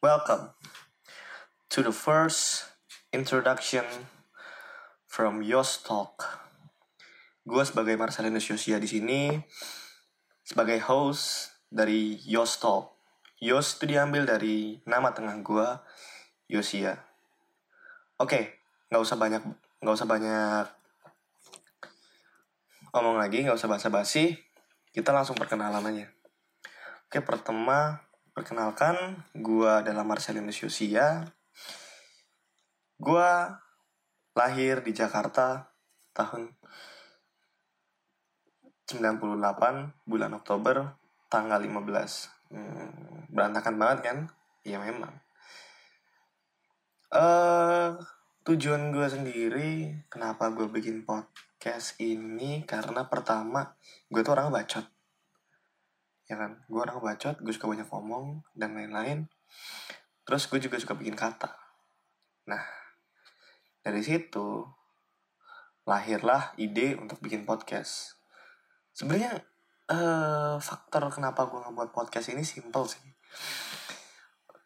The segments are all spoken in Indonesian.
Welcome to the first introduction from Yos Talk. Gue sebagai Marcelinus Yosia di sini sebagai host dari Yos Talk. Yos itu diambil dari nama tengah gue, Yosia. Oke, nggak usah banyak nggak usah banyak ngomong lagi, nggak usah basa-basi. Kita langsung perkenalan aja. Oke, pertama perkenalkan, gue adalah Marcelinus Yosia. Gue lahir di Jakarta tahun 98 bulan Oktober tanggal 15 hmm, berantakan banget kan? Ya memang. Uh, tujuan gue sendiri kenapa gue bikin podcast ini? Karena pertama gue tuh orang bacot ya kan? Gue orang bacot gue suka banyak ngomong dan lain-lain. Terus gue juga suka bikin kata. Nah dari situ lahirlah ide untuk bikin podcast. Sebenarnya uh, faktor kenapa gue ngebuat podcast ini simple sih.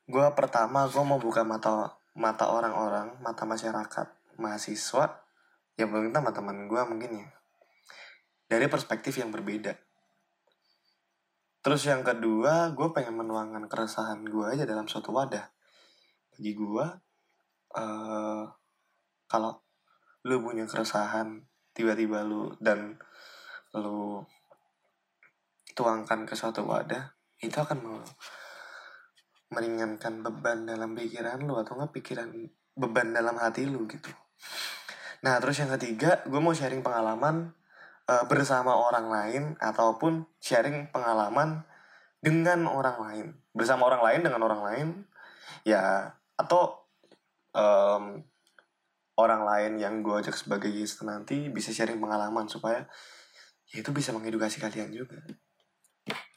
Gue pertama gue mau buka mata mata orang-orang mata masyarakat mahasiswa. Ya belum mata teman gue mungkin ya. Dari perspektif yang berbeda terus yang kedua gue pengen menuangkan keresahan gue aja dalam suatu wadah. Bagi gue uh, kalau lu punya keresahan tiba-tiba lu dan lu tuangkan ke suatu wadah itu akan meringankan beban dalam pikiran lu atau nggak pikiran beban dalam hati lu gitu. Nah terus yang ketiga gue mau sharing pengalaman uh, bersama orang lain ataupun sharing pengalaman dengan orang lain. Bersama orang lain dengan orang lain ya atau um, orang lain yang gue ajak sebagai guest nanti bisa sharing pengalaman supaya ya itu bisa mengedukasi kalian juga.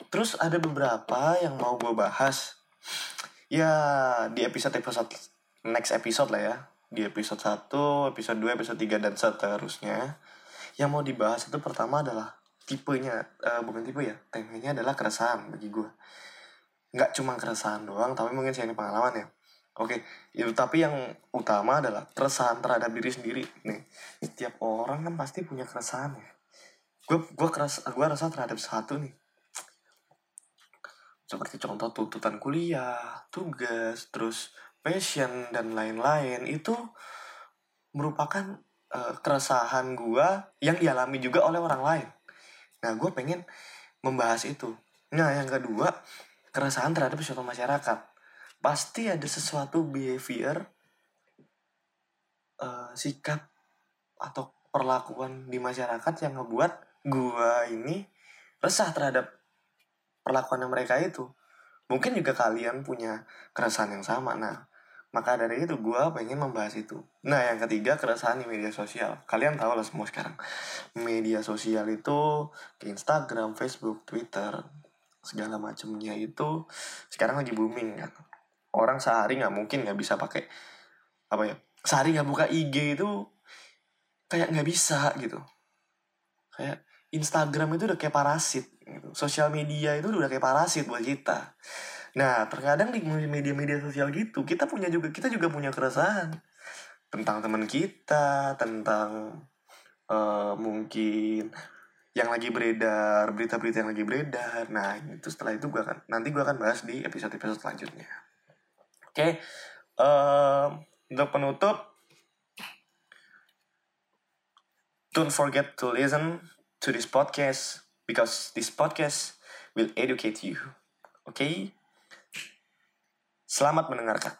Terus ada beberapa yang mau gue bahas. Ya di episode episode next episode lah ya. Di episode 1, episode 2, episode 3 dan seterusnya yang mau dibahas itu pertama adalah tipenya uh, bukan tipe ya temanya adalah keresahan bagi gue nggak cuma keresahan doang tapi mungkin saya ini pengalaman ya. Oke itu tapi yang utama adalah keresahan terhadap diri sendiri. Nih setiap orang kan pasti punya keresahan ya. Gue gue keras gue rasa terhadap satu nih. Seperti contoh tuntutan kuliah, tugas, terus passion dan lain-lain itu merupakan uh, keresahan gue yang dialami juga oleh orang lain. Nah, gue pengen membahas itu. Nah, yang kedua, keresahan terhadap suatu masyarakat. Pasti ada sesuatu behavior, uh, sikap, atau perlakuan di masyarakat yang ngebuat gue ini resah terhadap perlakuan mereka itu mungkin juga kalian punya keresahan yang sama nah maka dari itu gue pengen membahas itu. Nah yang ketiga keresahan di media sosial. Kalian tahu lah semua sekarang. Media sosial itu ke Instagram Facebook Twitter segala macamnya itu sekarang lagi booming kan orang sehari nggak mungkin nggak bisa pakai apa ya sehari nggak buka IG itu kayak nggak bisa gitu. Kayak Instagram itu udah kayak parasit gitu. Sosial media itu udah kayak parasit buat kita. Nah, terkadang di media-media sosial gitu, kita punya juga kita juga punya keresahan tentang teman kita, tentang uh, mungkin yang lagi beredar, berita-berita yang lagi beredar. Nah, itu setelah itu gua akan nanti gua akan bahas di episode-episode selanjutnya. Oke, okay. uh, untuk penutup, don't forget to listen to this podcast because this podcast will educate you. Oke? Okay? Selamat mendengarkan.